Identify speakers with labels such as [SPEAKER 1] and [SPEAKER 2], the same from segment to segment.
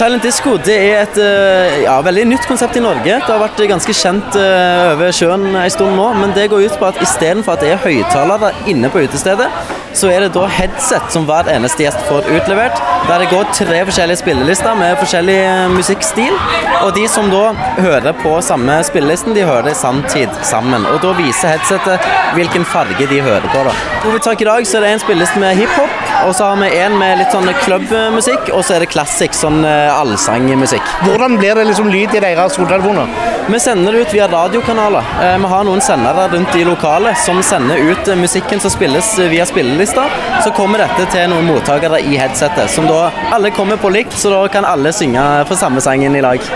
[SPEAKER 1] Silent Disco det er et eh, ja, veldig nytt konsept i Norge. Det har vært ganske kjent uh, over sjøen en stund nå. Men det går ut på at istedenfor at det er høyttalere inne på utestedet, så er det da headset som hver eneste gjest får utlevert. Der det går tre forskjellige spillelister med forskjellig eh, musikkstil. Og de som da hører på samme spillelisten, de hører sanntid sammen. Og da viser headsetet hvilken farge de hører på. da. Hovedtak i dag så er det en spilleliste med hiphop, og så har vi en med litt sånn klubbmusikk, og så er det classic, sånn uh, allsangmusikk.
[SPEAKER 2] Hvordan blir det liksom lyd i deres hodetelefoner?
[SPEAKER 1] Vi sender det ut via radiokanaler. Uh, vi har noen sendere rundt i lokalet som sender ut uh, musikken som spilles via spillelista. Så kommer dette til noen mottakere i headsetet, som da alle kommer på likt, så da kan alle synge på samme sangen i lag.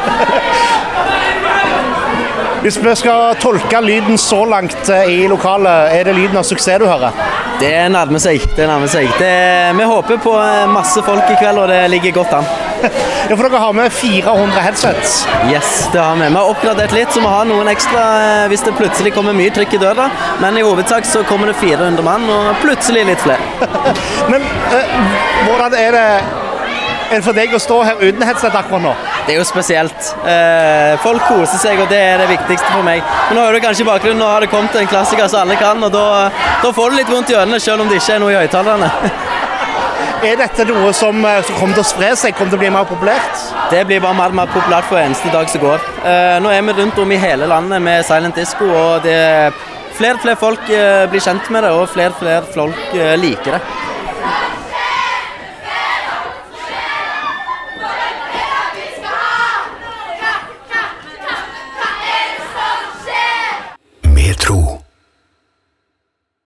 [SPEAKER 2] Hvis vi skal tolke lyden så langt i lokalet, er det lyden av suksess du hører?
[SPEAKER 1] Det nærmer seg. det nærmer seg. Det, vi håper på masse folk i kveld, og det ligger godt an.
[SPEAKER 2] ja, For dere har med 400 headsets?
[SPEAKER 1] Yes, det har vi. Vi har oppgradert litt, så vi har noen ekstra eh, hvis det plutselig kommer mye trykk i døra. Men i hovedsak så kommer det 400 mann, og plutselig litt flere.
[SPEAKER 2] Men uh, hvordan er det for deg å stå her uten headset akkurat nå?
[SPEAKER 1] Det er jo spesielt. Eh, folk koser seg, og det er det viktigste for meg. Men nå hører du kanskje i bakgrunnen, nå har det kommet en klassiker som alle kan, og da, da får du litt vondt i ørene, selv om det ikke er noe i høyttalerne.
[SPEAKER 2] er dette noe som, eh, som, kommer til å spre seg, kommer til å bli mer populært?
[SPEAKER 1] Det blir bare mer og mer populært for eneste dag som går. Eh, nå er vi rundt om i hele landet med Silent Disco, og det flere og flere folk eh, blir kjent med det, og flere og flere folk eh, liker det.